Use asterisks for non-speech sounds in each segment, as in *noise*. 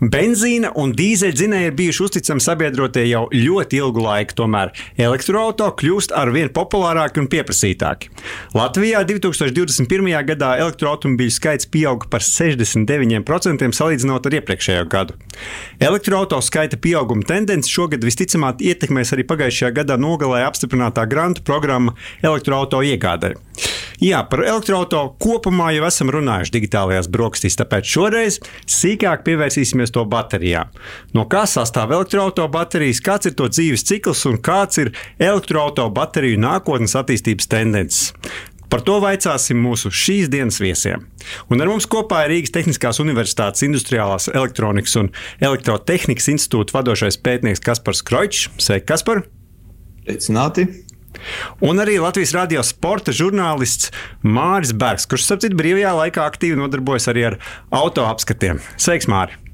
Benzīna un dīzeļdzinēji ir bijuši uzticami sabiedrotie jau ļoti ilgu laiku, tomēr elektroautorāti kļūst ar vien populārāki un pieprasītāki. Latvijā 2021. gadā elektroautobīļu skaits pieauga par 69% salīdzinot ar iepriekšējo gadu. Elektroautorātu skaita pieauguma tendence šogad visticamāk ietekmēs arī pagājušajā gadā nogalē apstiprinātā grantu programma elektroautorātu iegādai. Jā, par elektroautorātu kopumā jau esam runājuši digitālajās brokastīs, tāpēc šoreiz sīkāk pievērsīsimies to baterijām. No kā sastāv elektroautorāta baterijas, kāds ir to dzīves cikls un kāds ir elektroautorāta bateriju nākotnes attīstības tendences. Par to vaicāsim mūsu šīs dienas viesiem. Un ar mums kopā ir Rīgas Tehniskās Universitātes Industriālās elektronikas un elektrotehnikas institūta vadošais pētnieks Kaspars Kročs. Sveiki, Kaspar! Sveicināti! Un arī Latvijas radio sporta žurnālists Māris Bergs, kurš, starp citu, brīvajā laikā aktīvi nodarbojas arī ar auto apskatiem. Sveiks, Māri!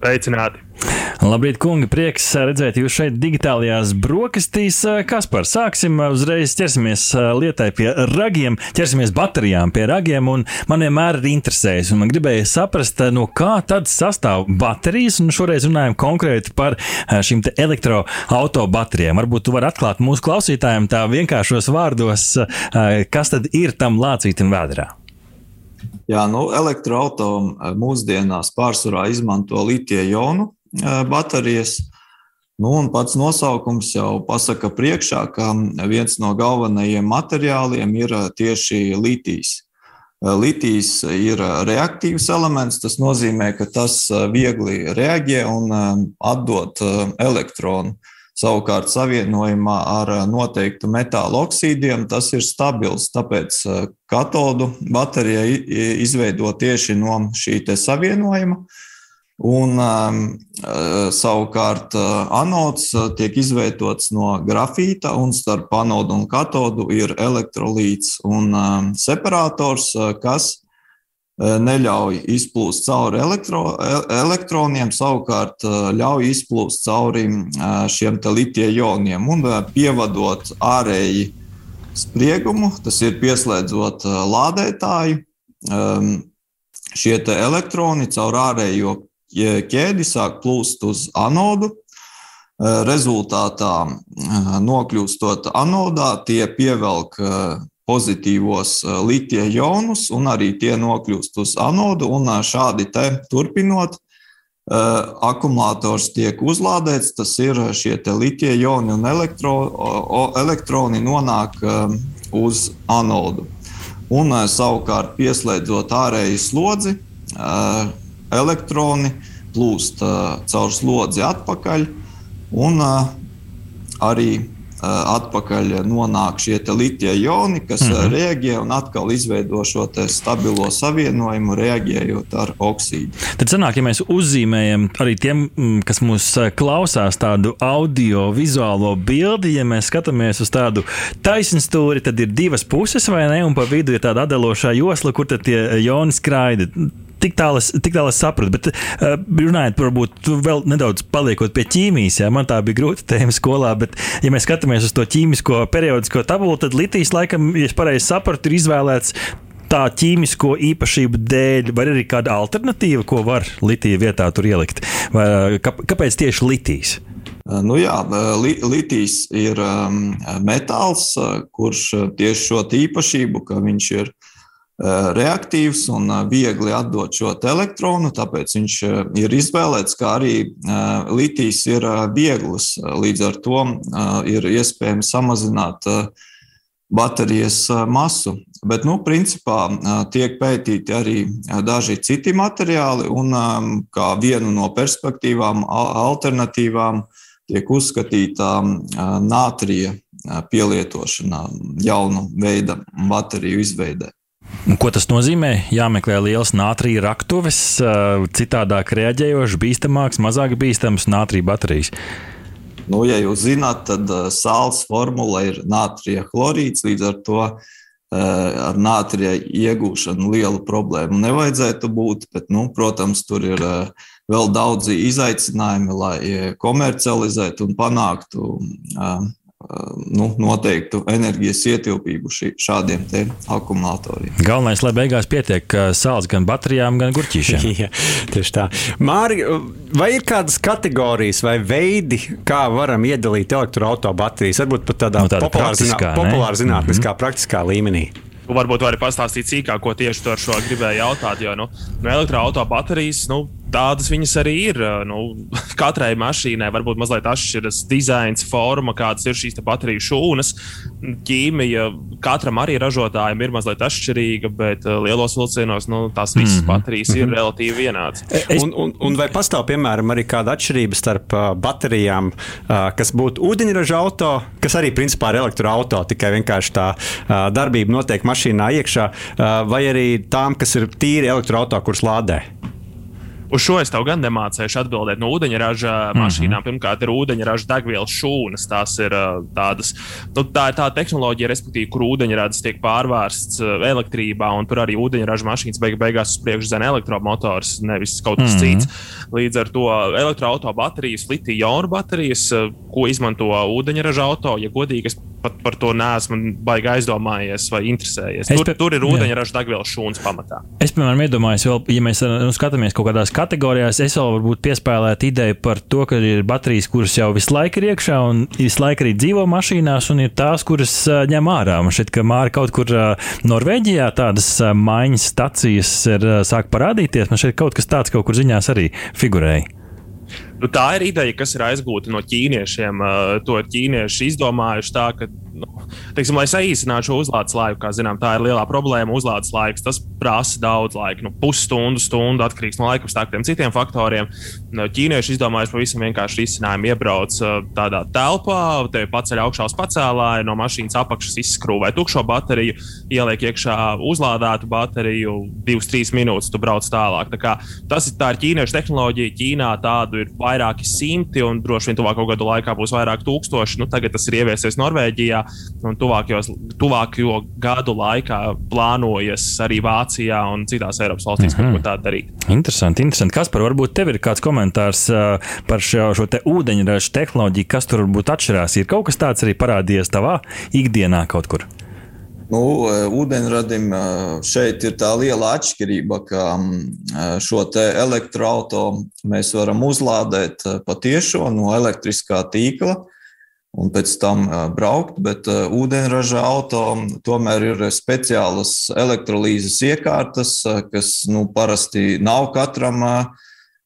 Sveicināti! Labrīt, kungi! Prieks redzēt jūs šeit, digitālajās brokastīs. Kas par sāksim? Uzreiz ķersimies lietai pie ragiem, ķersimies baterijām pie ragiem. Man vienmēr ir interesējis, un man gribēja saprast, no kā tad sastāv baterijas. Šoreiz runājam konkrēti par šīm elektroautobaterijām. Varbūt tu vari atklāt mūsu klausītājiem tā vienkāršos vārdos, kas tad ir tam lācītam vēdā. Jā, nu, elektroautorāta mūsdienās pārsvarā izmanto litija jonu baterijas. Nu, pats nosaukums jau pasaka priekšā, ka viens no galvenajiem materiāliem ir tieši litijs. Litijs ir reaktīvs elements. Tas nozīmē, ka tas viegli reaģē un atdod elektronu. Savukārt, savienojumā ar noteiktu metāla oksīdiem tas ir stabils. Tāpēc katodu baterija izveido tieši no šī savienojuma. Un, um, uh, savukārt, anods tiek izveidots no grafīta, un starp anodu un katodu ir elektrolīts un um, separators, kas neļauj izplūst cauri elektro, elektroniem, savukārt ļauj izplūst cauri šiem litija ioniem un pievadot ārēji spriegumu, tas ir pieslēdzot lādētāju. Um, šie elektroni caur ārējo ķēdi sāk plūst uz anodu. Rezultātā, nokļūstot anodā, tie pievelk pozitīvos litija ionus, un arī tie nokļūst uz anodu. Šādi turpinot, akumulators tiek uzlādēts. Tas ir šie litija ioni un elektro, elektroni nonāk uz anodu. Un savukārt, pieslēdzot ārēju slodzi, elektroni plūst caur slodzi atpakaļ, un arī atpakaļ nonāk šie litija ioni, kas mm -hmm. reaģē un atkal izveido šo stabilo savienojumu, reaģējot ar oksīdu. Tad, sanāk, ja mēs uzzīmējam arī tiem, kas mūs klausās, tādu audio-vizuālo bildi, ja mēs skatāmies uz tādu taisnstūri, tad ir divas puses, vai ne? Un pa vidu ir tāda atdalošā josla, kur tie ioni skraida tik tālu tik tālu sapratu, bet uh, runājot, varbūt vēl nedaudz paliekot pie ķīmijas, jā, man tā bija grūta tēma skolā, bet, ja mēs skatāmies uz to ķīmisko periodisko tabulu, tad litijas laikam, ja es pareizi sapratu, ir izvēlēts tā ķīmisko īpašību dēļ, vai arī kāda alternatīva, ko var litija vietā tur ielikt? Vai, kāpēc tieši litijas? Nu jā, li, litijs ir um, metāls, kurš tieši šo īpašību, ka viņš ir Eh, reaktīvs un eh, viegli atdot šo elektronu, tāpēc viņš eh, ir izvēlēts, kā arī litijs ir viegls. Līdz ar to ir iespējams samazināt baterijas masu. Bet, nu, principā tiek pētīti arī daži citi materiāli, un kā vienu no perspektīvām, alternatīvām tiek uzskatīta nātrija pielietošana jaunu veidu bateriju izveidē. Ko tas nozīmē? Jāmeklē liels nātrija raktuves, citādāk reaģējošs, bīstamāks, mazāk bīstams nātrija baterijas. Nu, ja jūs zināt, tad sāls formula ir nātrija chlorīds. Līdz ar to ar nātrija iegūšanu lielu problēmu nevajadzētu būt, bet, nu, protams, tur ir vēl daudzi izaicinājumi, lai komercializētu un panāktu nu, noteiktu enerģijas ietilpību šī, šādiem akumulatoriem. Galvenais, lai beigās pietiek sāls gan baterijām, gan gurķīšiem. *laughs* Jā, tieši tā. Māri, vai ir kādas kategorijas vai veidi, kā varam iedalīt elektroautobaterijas? Varbūt pat tādā no, tāda populāra, zinā, populāra zinātniskā, mm -hmm. praktiskā līmenī. Varbūt vari pastāstīt sīkāk, ko tieši ar šo gribēju jautāt. Jo nu, nu, elektroautobaterijas nu, tādas viņas arī ir. Nu, *laughs* katrai mašīnai varbūt mazliet atšķiras dizains, forma, kādas ir šīs bateriju šūnas. Ķīmija katram arī ražotājam ir mazliet atšķirīga, bet lielos vilcienos nu, tās visas mm -hmm. baterijas ir -hmm. relatīvi vienādas. Es... Un, un, un vai pastāv, piemēram, arī kāda atšķirība starp baterijām, kas būtu ūdeņraža auto, kas arī principā ir elektroautorāta, tikai vienkārši tā darbība notiek mašīnā iekšā, vai arī tām, kas ir tīri elektroautorāta, kuras lādē? Uz šo es tev gan nemācīšu atbildēt. No ūdeņraža mm -hmm. mašīnām pirmkārt ir ūdeņraža degvielas šūnas. Tās ir tādas, nu, tā ir tā tehnoloģija, respektīvi, kur ūdeņrads tiek pārvērsts elektrībā, un tur arī ūdeņraža mašīnas beig beigās uz priekšu zina elektromotors, nevis kaut kas mm -hmm. cits. Līdz ar to elektroautorāta baterijas, litija-jonu baterijas, ko izmanto ūdeņraža auto, ja godīgi, es pat par to neesmu baigi aizdomājies vai interesējies. Tur, tur ir ūdeņraža degvielas šūnas pamatā. Es, piemēram, iedomājos, vēl, ja mēs nu, skatāmies kaut kādās kategorijās es vēl varbūt piespēlētu ideju par to, ka ir baterijas, kuras jau visu laiku ir iekšā un visu laiku arī dzīvo mašīnās, un ir tās, kuras ņem ārā. Man šķiet, ka Māra kaut kur Norvēģijā tādas maiņas stacijas ir sāk parādīties. Man šeit kaut kas tāds kaut kur ziņās arī figurēja. Nu, tā ir ideja, kas ir aizgūta no ķīniešiem. To ir ķīnieši izdomājuši tā, ka nu, teiksim, lai saīsinātu šo uzlādes laiku, kā zinām, tā ir lielā problēma. Uzlādes laiks tas prasa daudz laika, nu, pusstundu, stundu atkarīgs no laikapstākļiem, citiem faktoriem. Nu, ķīnieši izdomājuši pavisam vienkārši risinājumu. Iebrauc tādā telpā, te paceļ augšā uz pacēlāju, no mašīnas apakšas izskrūvē tukšo bateriju, ieliek iekšā uzlādētu bateriju, 2-3 minūtes tu brauc tālāk. Tā kā, tas ir tā ir ķīniešu tehnoloģija. Ķīnā tādu ir vairāki simti, un droši vien tuvāko gadu laikā būs vairāk tūkstoši. Nu, tagad tas ir ieviesies Norvēģijā un tuvākajos, tuvākajo gadu laikā plānojas arī Vācijā un citās Eiropas valstīs mm -hmm. kaut ko tādu darīt. Interesanti, interesanti. Kas par varbūt tev ir kāds komentārs par šo, šo te ūdeņraža tehnoloģiju, kas tur varbūt atšķirās? Ir kaut kas tāds arī parādījies tavā ikdienā kaut kur? Nu, ūdeņradim šeit ir tā liela atšķirība, ka šo elektroautorātu mēs varam uzlādēt patiešo no elektriskā tīkla un pēc tam braukt. Bet ūdeņraža auto tomēr ir speciālas elektrolīzes iekārtas, kas nu, parasti nav katram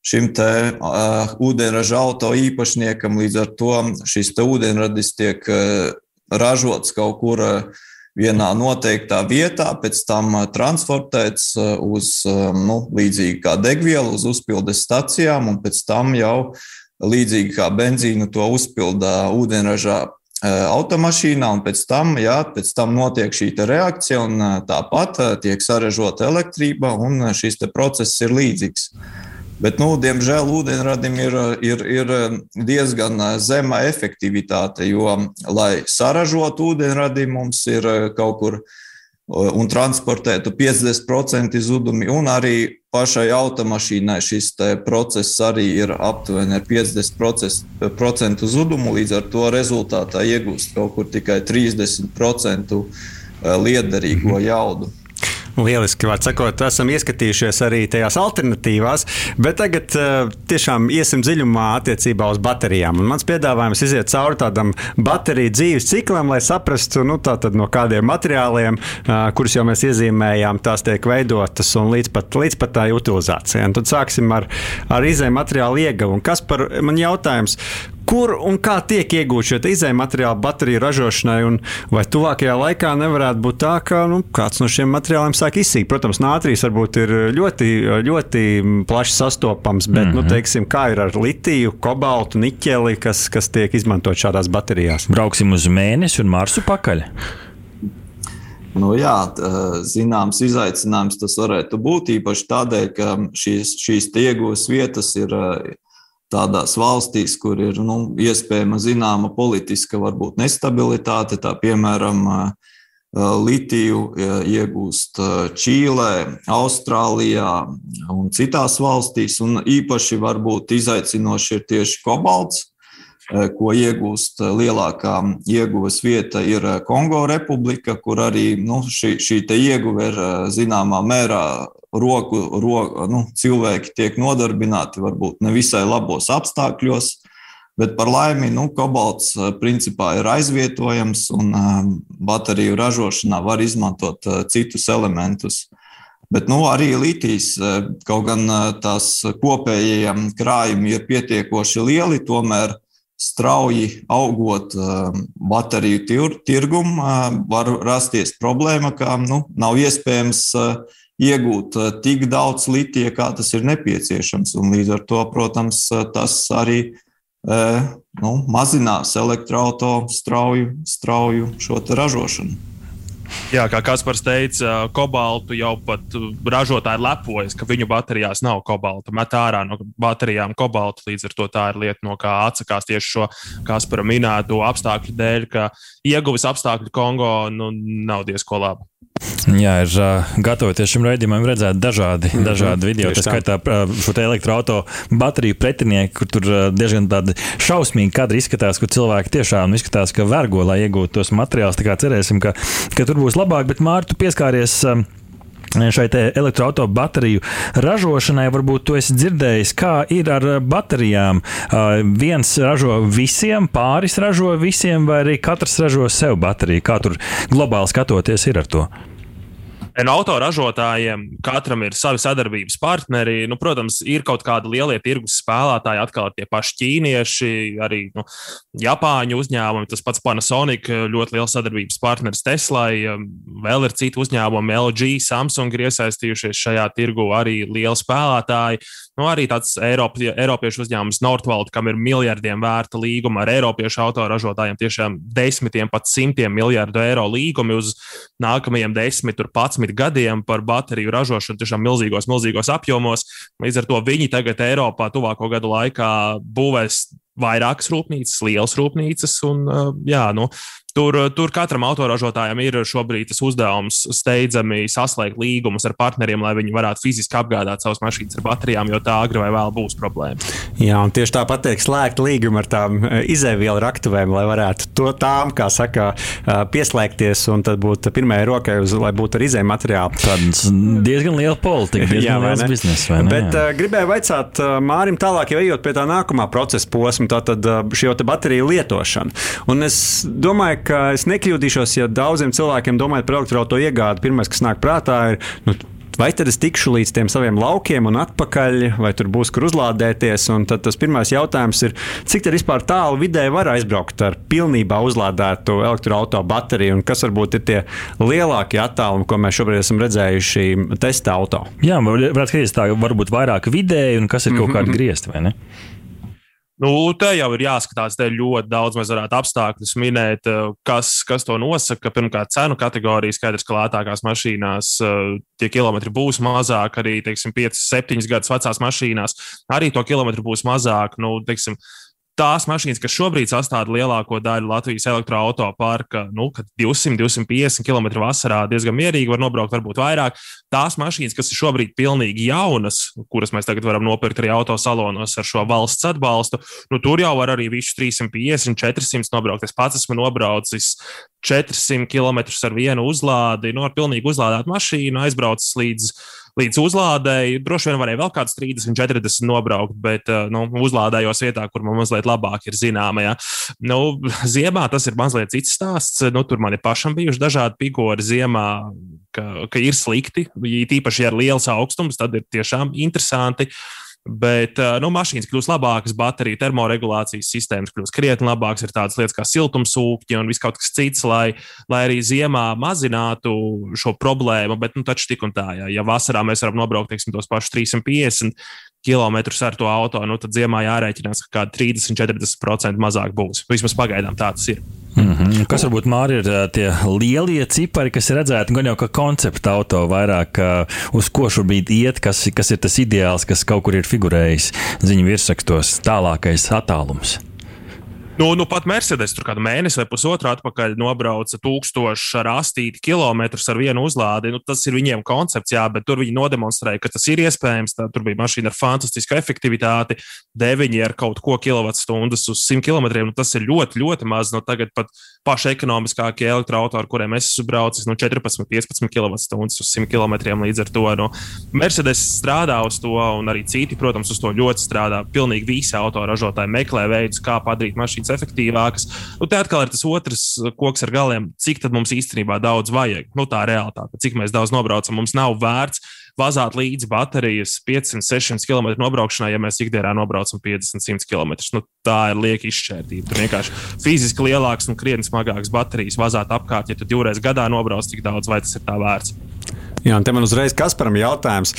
šim te uh, ūdeņraža auto īpašniekam. Līdz ar to šis ūdeņradis tiek uh, ražots kaut kur uh, vienā noteiktā vietā, pēc tam transportēts uz nu, līdzīgi kā degvielu, uz uzpildes stacijām, un pēc tam jau līdzīgi kā benzīnu to uzpilda ūdeņražā automašīnā, un pēc tam, jā, pēc tam notiek šī reakcija, un tāpat tiek saražota elektrība, un šis process ir līdzīgs. Bet, nu, diemžēl ūdeņradim ir, ir, ir diezgan zema efektivitāte, jo, lai saražotu ūdeņradi, mums ir kaut kur un transportētu 50% zudumi, un arī pašai automašīnai šis process arī ir aptuveni ar 50% zudumu. Līdz ar to rezultātā iegūst kaut kur tikai 30% liederīgo jaudu. Lieliski, var sakot, esam ieskatījušies arī tajās alternatīvās, bet tagad uh, tiešām iesim dziļumā attiecībā uz baterijām. Un mans piedāvājums iziet cauri tādam bateriju dzīves ciklam, lai saprastu, nu, no kādiem materiāliem, uh, kurus jau mēs iezīmējām, tās tiek veidotas un līdz pat, līdz pat tā utilizācijai. Tad sāksim ar, ar izēju materiālu ieguvumu. Kas par man jautājums? Kur un kā tiek iegūti šie izējuma materiāli bateriju ražošanai, un vai tuvākajā laikā nevarētu būt tā, ka nu, kāds no šiem materiāliem sāk izsīkt? Protams, nātrijas varbūt ir ļoti, ļoti plaši sastopams, bet, mm -hmm. nu, mhm. teiksim, kā ir ar litiju, kobaltu, niķeli, kas, kas tiek izmantot šādās baterijās? Brauksim uz mēnesi un Marsu pakaļ. Nu, jā, zināms, izaicinājums tas varētu būt īpaši tādēļ, ka šīs, šīs iegūtas vietas ir tādās valstīs, kur ir nu, iespējama zināma politiska varbūt nestabilitāte, tā piemēram litiju iegūst Čīlē, Austrālijā un citās valstīs. Un īpaši varbūt izaicinoši ir tieši kobalts, ko iegūst lielākā ieguves vieta ir Kongo republika, kur arī nu, šī, šī ieguve ir zināmā mērā roku, roku nu, cilvēki tiek nodarbināti varbūt ne visai labos apstākļos. Bet par laimi, nu, kobalts eh, principā ir aizvietojams un eh, bateriju ražošanā var izmantot eh, citus elementus. Bet nu, arī litijas, kaut gan tās kopējie krājumi ir pietiekoši lieli, tomēr strauji augot bateriju tir, tirgumu, var rasties problēma, ka nu, nav iespējams iegūt tik daudz litija, kā tas ir nepieciešams. Un līdz ar to, protams, tas arī nu, mazinās elektroautorātu strauju, strauju šo ražošanu. Jā, kā Kaspars teica, kobaltu jau pat ražotāji lepojas, ka viņu baterijās nav kobalta. Met ārā no baterijām kobaltu, līdz ar to tā ir lieta, no kā atsakās tieši šo Kaspara minēto apstākļu dēļ, ka ieguves apstākļi Kongo nu, nav diezko labi. Jā, ir gatavoties šim raidījumam, redzēt dažādi, mm -hmm. dažādi video. Tas skaitā šo elektroautorātu bateriju pretinieku, kur tur diezgan tādi šausmīgi kadri izskatās, kur cilvēki tiešām izskatās, ka vergo, lai iegūtu tos materiālus. Tā kā cerēsim, ka, ka tur būs labāk. Bet Mārtu pieskāries. Uh, šai elektroautorāta bateriju ražošanai. Varbūt tu esi dzirdējis, kā ir ar baterijām. Viens ražo visiem, pāris ražo visiem, vai arī katrs ražo sev bateriju. Kā tur globāli skatoties, ir ar to? No autoražotājiem katram ir savi sadarbības partneri. Nu, protams, ir kaut kādi lielie tirgus spēlētāji, atkal tie paši ķīnieši, arī nu, Japāņu uzņēmumi. Tas pats Panasonic, ļoti liels sadarbības partneris Teslai. Vēl ir citi uzņēmumi, LG, Samsung ir iesaistījušies šajā tirgu, arī lieli spēlētāji. Nu, arī tāds Eiropi, Eiropiešu uzņēmums Nordvald, kam ir miljardiem vērta līguma ar Eiropiešu autoražotājiem, tiešām desmitiem, pat simtiem miljardu eiro līgumi uz nākamajiem desmit, patsmit gadiem par bateriju ražošanu tiešām milzīgos, milzīgos apjomos. Līdz ar to viņi tagad Eiropā tuvāko gadu laikā būvēs vairākas rūpnīcas, lielas rūpnīcas. Un, jā, nu, Tur, tur katram autoražotājam ir šobrīd tas uzdevums steidzami saslēgt līgumus ar partneriem, lai viņi varētu fiziski apgādāt savas mašīnas ar baterijām, jo tā agri vai vēl būs problēma. Jā, un tieši tāpat tiek slēgta līguma ar tām izēvielu raktuvēm, lai varētu to tām, kā saka, pieslēgties un tad būt pirmajai rokai, uz, lai būtu ar izēju materiālu. Tāds diezgan liela politika, diezgan Jā, liels biznesa. Bet uh, gribēju vaicāt Mārim tālāk, jau ejot pie tā nākamā procesa posma, tātad uh, šī bateriju lietošana. Un es domāju, ka es nekļūdīšos, ja daudziem cilvēkiem domājot par elektroautorātu iegādi, pirmais, kas nāk prātā, ir. Nu, Vai tad es tikšu līdz tiem saviem laukiem un atpakaļ, vai tur būs kur uzlādēties? Un tad tas pirmais jautājums ir, cik vispār tālu vidē var aizbraukt ar pilnībā uzlādētu elektroautorātu bateriju, un kas varbūt ir tie lielākie attālumi, ko mēs šobrīd esam redzējuši testa auto? Jā, varētu skatīties tā, varbūt vairāk vidēji, un kas ir kaut mm -hmm. kādi griezti, vai ne? Nu, te jau ir jāskatās, te ļoti daudz mēs varētu apstākļus minēt, eh, kas, kas to nosaka. Pirmkārt, cenu kategorija skaidrs, ka lētākās mašīnās eh, tie kilometri būs mazāk, arī, teiksim, 5, 7 gadus vecās mašīnās arī to kilometru būs mazāk. Nu, teiksim, tās mašīnas, kas šobrīd sastāv lielāko daļu Latvijas elektroautoparka, nu, 200, 250 km vasarā diezgan mierīgi var nobraukt, varbūt vairāk. Tās mašīnas, kas ir šobrīd pilnīgi jaunas, kuras mēs tagad varam nopirkt arī autosalonos ar šo valsts atbalstu, nu, tur jau var arī visus 350, 400 nobraukt. Es pats esmu nobraucis 400 km ar vienu uzlādi, nu, ar pilnīgi uzlādētu mašīnu, aizbraucis līdz līdz uzlādēji. Droši vien varēja vēl kāds 30, 40 nobraukt, bet eh, nu, uzlādējos vietā, kur man mazliet labāk ir zināma. Ja. Nu, ziemā tas ir mazliet cits stāsts. Nu, tur man ir pašam bijuši dažādi pigori ziemā. Ka, ka ir slikti, tīpaši, ja ir liels augstums, tad ir tiešām interesanti. Uh, Bet eh, nu, mašīnas kļūst labākas, bateriju termoregulācijas sistēmas kļūst krietni labākas, ir tādas lietas kā siltumsūkņi un viss kaut kas cits, lai, lai arī ziemā mazinātu šo problēmu. Bet, nu, taču tik un tā, ja, ja vasarā mēs varam nobraukt teiksim, tos pašus 350 km ar to auto, nu, tad ziemā jārēķinās, ka kādi 30-40% mazāk būs. Vismaz pagaidām tā tas ir. Mm -hmm. Kas varbūt Mārija ir tie lielie cipari, kas ir redzēti gan jau kā koncepta auto, vairāk uz ko šobrīd iet, kas, kas ir tas ideāls, kas kaut kur ir figurējis ziņu virsrakstos, tālākais attālums? Nu, nu pat Mercedes tur kādu mēnesi vai pusotru atpakaļ nobrauca tūkstošu ar astīti kilometrus ar vienu uzlādi. Nu, tas ir viņiem koncepts, jā, bet tur viņi nodemonstrēja, ka tas ir iespējams. Tā, tur bija mašīna ar fantastisku efektivitāti, 9 ar kaut ko kilovatstundas uz 100 km. Nu, tas ir ļoti, ļoti maz. No tagad pat paši ekonomiskākie elektroautori, kuriem es esmu braucis, nu 14, 15 kWh uz 100 km. Līdz ar to nu, Mercedes strādā uz to, un arī citi, protams, uz to ļoti strādā. Pilnīgi visi autoražotāji meklē veidus, kā padarīt mašīnas efektīvākas. Nu, te atkal ir tas otrs koks ar galiem, cik mums īstenībā daudz vajag. Nu, tā ir realitāte, cik mēs daudz nobraucam. Mums nav vērts vazāt līdzi baterijas 500, 600 km nobraukšanai, ja mēs ikdienā nobraucam 50, 100 km. Nu, tā ir lieka izšķērtība. Tur vienkārši fiziski lielāks un krietni smagāks baterijas vazāt apkārt, ja tu divreiz gadā nobrauc tik daudz, vai tas ir tā vērts. Jā, un te man uzreiz Kasparam jautājums,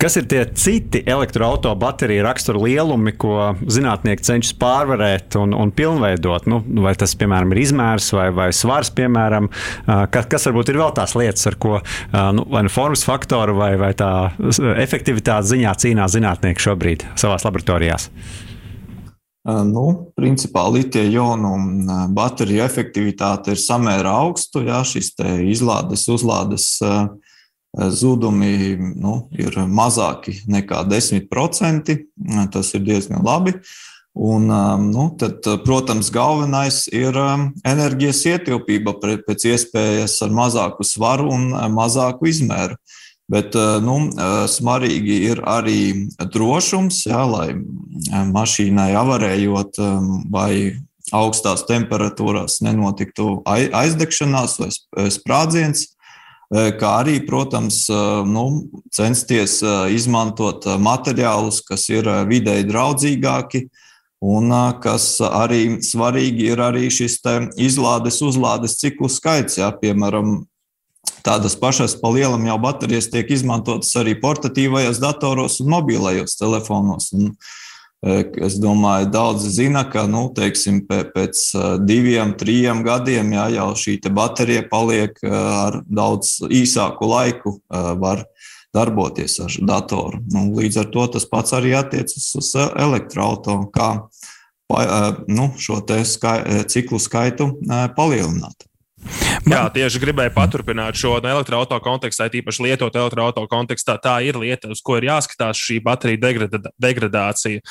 kas ir tie citi elektroautorāta bateriju rakstura lielumi, ko zinātnieki cenšas pārvarēt un, un pilnveidot? Nu, vai tas, piemēram, ir izmērs vai, vai svars, piemēram, kas, kas varbūt ir vēl tās lietas, ar ko nu, vai nu formas faktoru vai, vai tā efektivitātes ziņā cīnās zinātnieki šobrīd savās laboratorijās? Nu, principā litija-jonu bateriju efektivitāte ir samērā augsta. Jā, šis izlādes, uzlādes uh, zudumi nu, ir mazāki nekā 10%. Tas ir diezgan labi. Un, nu, tad, protams, galvenais ir enerģijas ietilpība pēc iespējas ar mazāku svaru un mazāku izmēru. Bet nu, svarīgi ir arī drošums, jā, lai mašīnai avarējot vai augstās temperatūrās nenotiktu aizdegšanās vai sprādziens. Eh, kā arī, protams, eh, nu, censties eh, izmantot materiālus, kas ir videi draudzīgāki. Un kas arī svarīgi ir arī šis izlādes, uzlādes ciklu skaits. Jā, piemēram, tādas pašas pa lielam jau baterijas tiek izmantotas arī portatīvajos datoros un mobilajos telefonos. Un, uh, Es domāju, daudzi zina, ka nu, teiksim, pēc diviem, trim gadiem jā, jau šī baterija paliek ar daudz īsāku laiku, var darboties ar datoru. Nu, līdz ar to tas pats arī attiecas uz elektroautorātu, kā nu, šo skai, ciklu skaitu palielināt. Man... Jā, tieši gribēju paturpināt šo no elektroautorāta kontekstā, tīpaši lietot elektroautorāta kontekstā. Tā ir lieta, uz ko ir jāskatās šī baterija degrada, degradācija.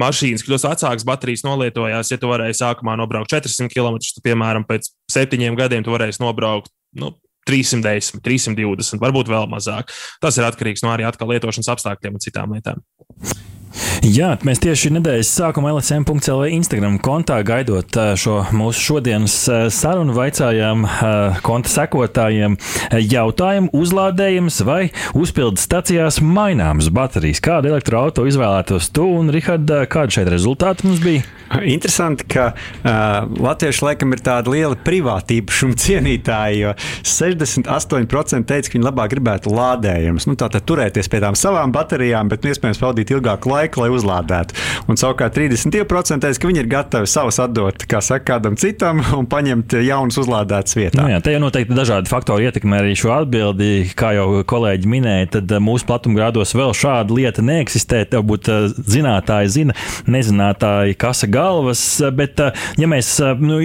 Mašīnas kļūst vecākas, baterijas nolietojās. Ja tu varēji sākumā nobraukt 400 km, tad, piemēram, pēc septiņiem gadiem tu varēsi nobraukt nu, 310, 320, varbūt vēl mazāk. Tas ir atkarīgs no arī atkal lietošanas apstākļiem un citām lietām. Jā, mēs tieši nedēļas sākumā LSM.CLV Instagram kontā gaidot šo mūsu šodienas sarunu, vaicājām konta sekotājiem jautājumu, uzlādējums vai uzpildes stacijās maināmas baterijas. Kādu elektroautorātu izvēlētos tu un Rihards, kādi šeit rezultāti mums bija? Interesanti, ka uh, latvieši laikam ir tāda liela privātība cienītāji, jo 68% teica, ka viņi labāk gribētu lādējumus. Nu, Tātad turēties pie tām savām baterijām, bet nu, iespējams pavadīt ilgāku laiku, lai uzlādētu. Un savukārt 32% teica, ka viņi ir gatavi savus atdot saka, kādam citam un paņemt jaunus uzlādētas vietā. Nu, jā, te jau noteikti dažādi faktori ietekmē arī šo atbildi. Kā jau kolēģi minēja, tad mūsu platumgrādos vēl šāda lieta neeksistē. Tev būtu zinātāji, zina, nezinātāji, kas ir galvas. Bet, eh, ja mēs eh, nu,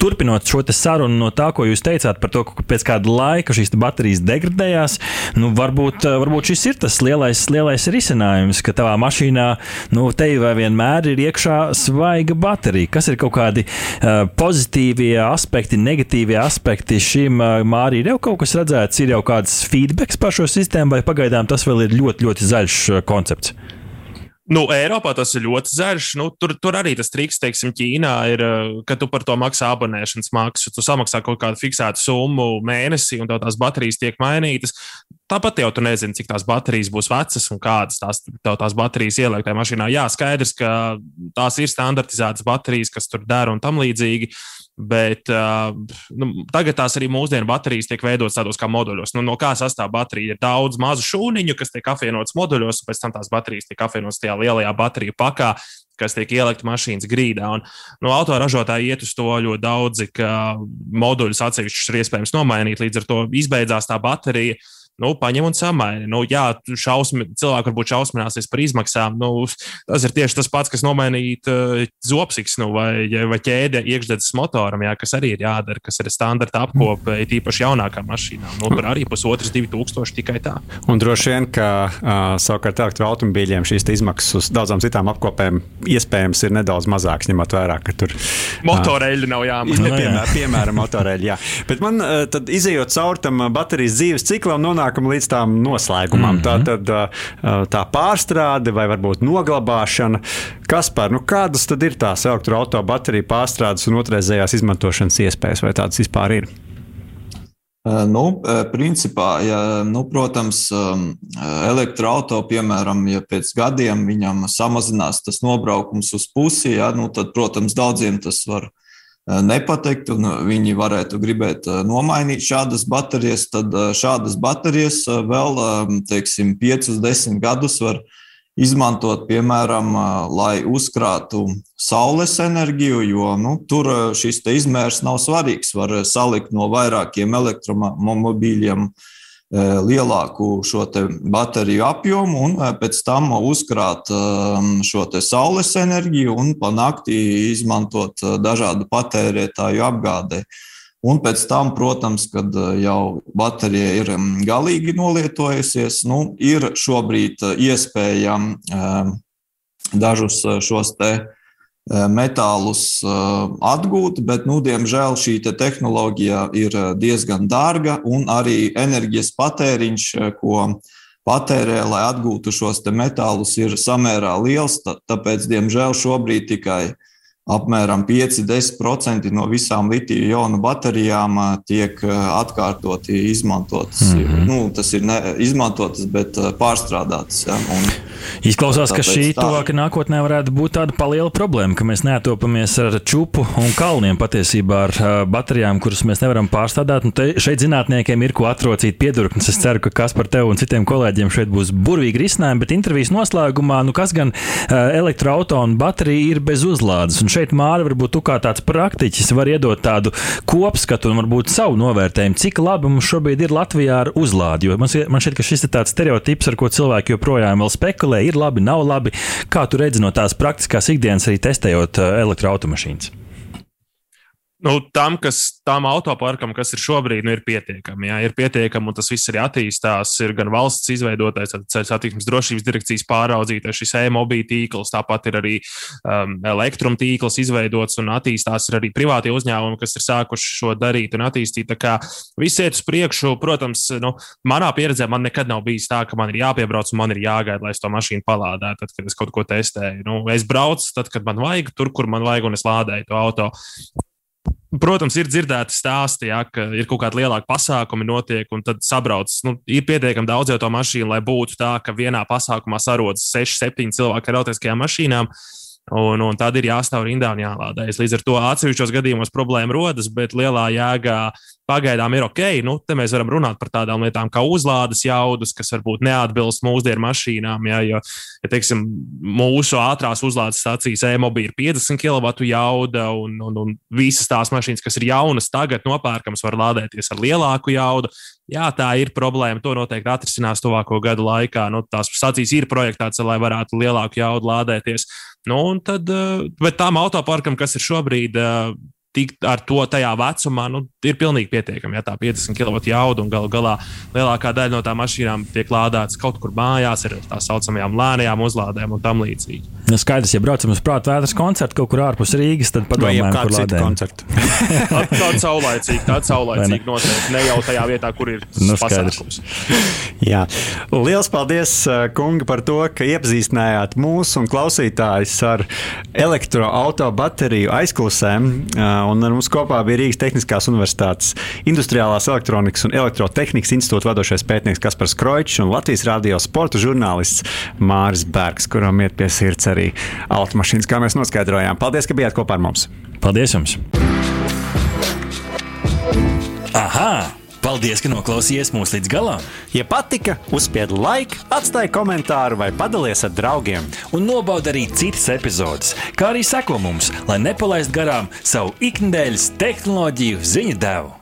turpinot šo sarunu no tā, ko jūs teicāt par to, ka pēc kāda laika šīs baterijas degradējās, nu, varbūt, eh, varbūt šis ir tas lielais, lielais risinājums, ka tavā mašīnā nu, te vai vienmēr ir iekšā svaiga baterija. Kas ir kaut kādi uh, pozitīvie aspekti, negatīvie aspekti šim uh, mārī? Ir jau kaut kas redzēts, ir jau kāds feedback par šo sistēmu, vai pagaidām tas vēl ir ļoti, ļoti zaļš koncepts? Nu, Eiropā tas ir ļoti zaļš. Nu, tur, tur arī tas triks, teiksim, Ķīnā ir, eh, ka tu par to maksā abonēšanas maksu. Tu samaksā kaut kādu fiksētu summu mēnesī, un tās baterijas tiek mainītas. Tāpat jau tu nezini, cik tās baterijas būs vecas un kādas tās, tās baterijas ielikt tajā mašīnā. Jā, skaidrs, ka tās ir standartizētas baterijas, kas tur dara un tam līdzīgi. Bet uh, nu, tagad tās arī mūsdienu baterijas tiek veidotas tādos kā moduļos. Nu, no kā sastāv baterija? Ir daudz mazu šūniņu, kas tiek apvienotas moduļos, un pēc tam tās baterijas tiek apvienotas tajā lielajā bateriju pakā, kas tiek ielikt mašīnas grīdā. Un, nu, autoražotāji iet uz to ļoti daudzi, ka moduļus atsevišķus ir iespējams nomainīt. Līdz ar to izbeidzās tā baterija. Nu, paņem un samaini. Nu, jā, šausmi, cilvēki varbūt šausmināsies par izmaksām. Nu, tas ir tieši tas pats, kas nomainīt uh, zopsiks nu, vai, vai ķēde iekšdedzes motoram, jā, kas arī ir jādara, kas ir standarta apkope, mm. īpaši jaunākām mašīnām. Nu, tur arī pusotras, divi tūkstoši tikai tā. Un droši vien, ka uh, savukārt elektroautobīļiem šīs izmaksas uz daudzām citām apkopēm iespējams ir nedaudz mazākas, ņemot vērā, ka tur motoreļi uh, nav jāmaina. Piemēram, piemēram motoreļi, jā. Bet man uh, tad izējot cauri tam baterijas dzīves ciklam, nonāk nonākam līdz tām noslēgumam. Mm -hmm. Tā tad uh, tā pārstrāde vai varbūt noglabāšana. Kas par nu, kādas tad ir tās elektroautobateriju pārstrādes un otrreizējās izmantošanas iespējas, vai tādas vispār ir? Uh, nu, principā, ja, nu, protams, um, elektroautorāta, piemēram, ja pēc gadiem viņam samazinās tas nobraukums uz pusi, ja, nu, tad, protams, daudziem tas var Eh, nepatikt, un viņi varētu gribēt eh, nomainīt šādas baterijas, tad eh, šādas baterijas vēl, teiksim, 5, 10 gadus var izmantot, piemēram, lai uzkrātu saules enerģiju, jo nu, tur šis izmērs nav svarīgs. Var salikt no vairākiem elektromobīļiem uh, Eh, lielāku šo bateriju apjomu un eh, pēc tam uzkrāt eh, šo saules enerģiju un pa nakti izmantot dažādu patērētāju apgādē. Un pēc tam, protams, kad jau baterija ir galīgi nolietojusies, nu, ir šobrīd iespēja dažus šos te Eh, metālus eh, atgūt, bet, nu, diemžēl, šī te tehnoloģija ir eh, diezgan dārga un arī enerģijas patēriņš, ko patērē, lai atgūtu šos metālus, ir samērā liels. Tāpēc, diemžēl, šobrīd tikai apmēram 5-10% no visām litiju jonu baterijām tiek atkārtoti izmantotas. Mm -hmm. nu, tas ir ne, izmantotas, bet pārstrādātas. Ja, un, Izklausās, ka šī tuvākā nākotnē varētu būt tāda paliela problēma, ka mēs neatopamies ar čupu un kalniem patiesībā ar baterijām, kuras mēs nevaram pārstrādāt. Un te, šeit zinātniekiem ir ko atrocīt piedurknes. Es ceru, ka kas par tevi un citiem kolēģiem šeit būs burvīgi risinājumi, bet intervijas noslēgumā, nu kas gan elektroautorāta un baterija ir bez uzlādes. Šeit Māra, varbūt tu kā tāds praktiķis var iedot tādu kopskatu un varbūt savu novērtējumu, cik labi mums šobrīd ir Latvijā ar uzlādi. Jo man, šķiet, ka šis ir tāds stereotips, ar ko cilvēki joprojām vēl spekulē ir labi, nav labi. Kā tu redzi no tās praktiskās ikdienas, arī testējot eh, elektroautomašīnas? Nu, tam, kas tam autoparkam, kas ir šobrīd, nu, ir pietiekami. Jā, ir pietiekami, un tas viss arī attīstās. Ir gan valsts izveidotais, ceļu satiksmes drošības direkcijas pāraudzītais, šis e-mobīļu tīkls, tāpat ir arī um, elektrumtīkls izveidots un attīstās arī privātie uzņēmumi, kas ir sākuši šo darīt un attīstīt. Tā kā viss iet uz priekšu, protams, nu, manā pieredzē man nekad nav bijis tā, ka man ir jāpiebrauc un man ir jāgaida, lai es to mašīnu palādētu, tad, kad es kaut ko testēju. Nu, es braucu tad, kad man vajag, tur, kur man vajag, un es lādēju to auto. Protams, ir dzirdēti stāsti, ja, ka ir kaut kāda lielāka pasākuma, notiek, un tad sabrauc. Nu, ir pietiekami daudz jau to mašīnu, lai būtu tā, ka vienā pasākumā sarodas 6, 7 cilvēki ar autiskajām mašīnām. Un, un tad ir jāstāv rindā un jālādējas. Līdz ar to atsevišķos gadījumos problēma rodas, bet lielā jēgā pagaidām ir ok. Nu, te mēs varam runāt par tādām lietām kā uzlādes jaudas, kas varbūt neatbilst mūsdienu mašīnām. Ja, jo, ja teiksim, mūsu ātrās uzlādes stācijas e-mobīļa ir 50 kW jauda, un, un, un visas tās mašīnas, kas ir jaunas, tagad nopērkamas, var lādēties ar lielāku jaudu. Jā, tā ir problēma. To noteikti atrisinās tuvāko gadu laikā. Nu, tās stācijas ir projektētas, lai varētu lielāku jaudu lādēties. Nu, tad, eh, bet tām autoparkam, kas ir šobrīd eh, tikt ar to tajā vecumā, nu, ir pilnīgi pietiekami. Ja tā 50 kW jauda un galu galā lielākā daļa no tām mašīnām tiek lādētas kaut kur mājās ar tā saucamajām lēnajām uzlādēm un tam līdzīgi. Nu, skaidrs, ja braucam uz prāta vētras koncertu kaut kur ārpus Rīgas, tad padomājam, kur lādēt koncertu. *laughs* Tāda saulaicīga, tāda saulaicīga noteikti. Ne jau tajā vietā, kur ir nu, pasākums. *laughs* Jā. Liels paldies, uh, kungi, par to, ka iepazīstinājāt mūs un klausītājus ar elektroautobateriju aizklausēm. Uh, un ar mums kopā bija Rīgas Tehniskās Universitātes Industriālās elektronikas un elektrotehnikas institūta vadošais pētnieks Kaspars Kroičs un Latvijas radio sporta žurnālists Māris Bergs, kuram iet pie sirds arī automašīnas, kā mēs noskaidrojām. Paldies, ka bijāt kopā ar mums! Paldies jums! Aha! Paldies, ka noklausījāties mūsu līdz galam! Ja patika, uzspiediet laiku, atstājiet komentāru vai padalieties ar draugiem. Un nobaudiet arī citas epizodes, kā arī sekot mums, lai nepalaistu garām savu ikdienas tehnoloģiju ziņu devumu.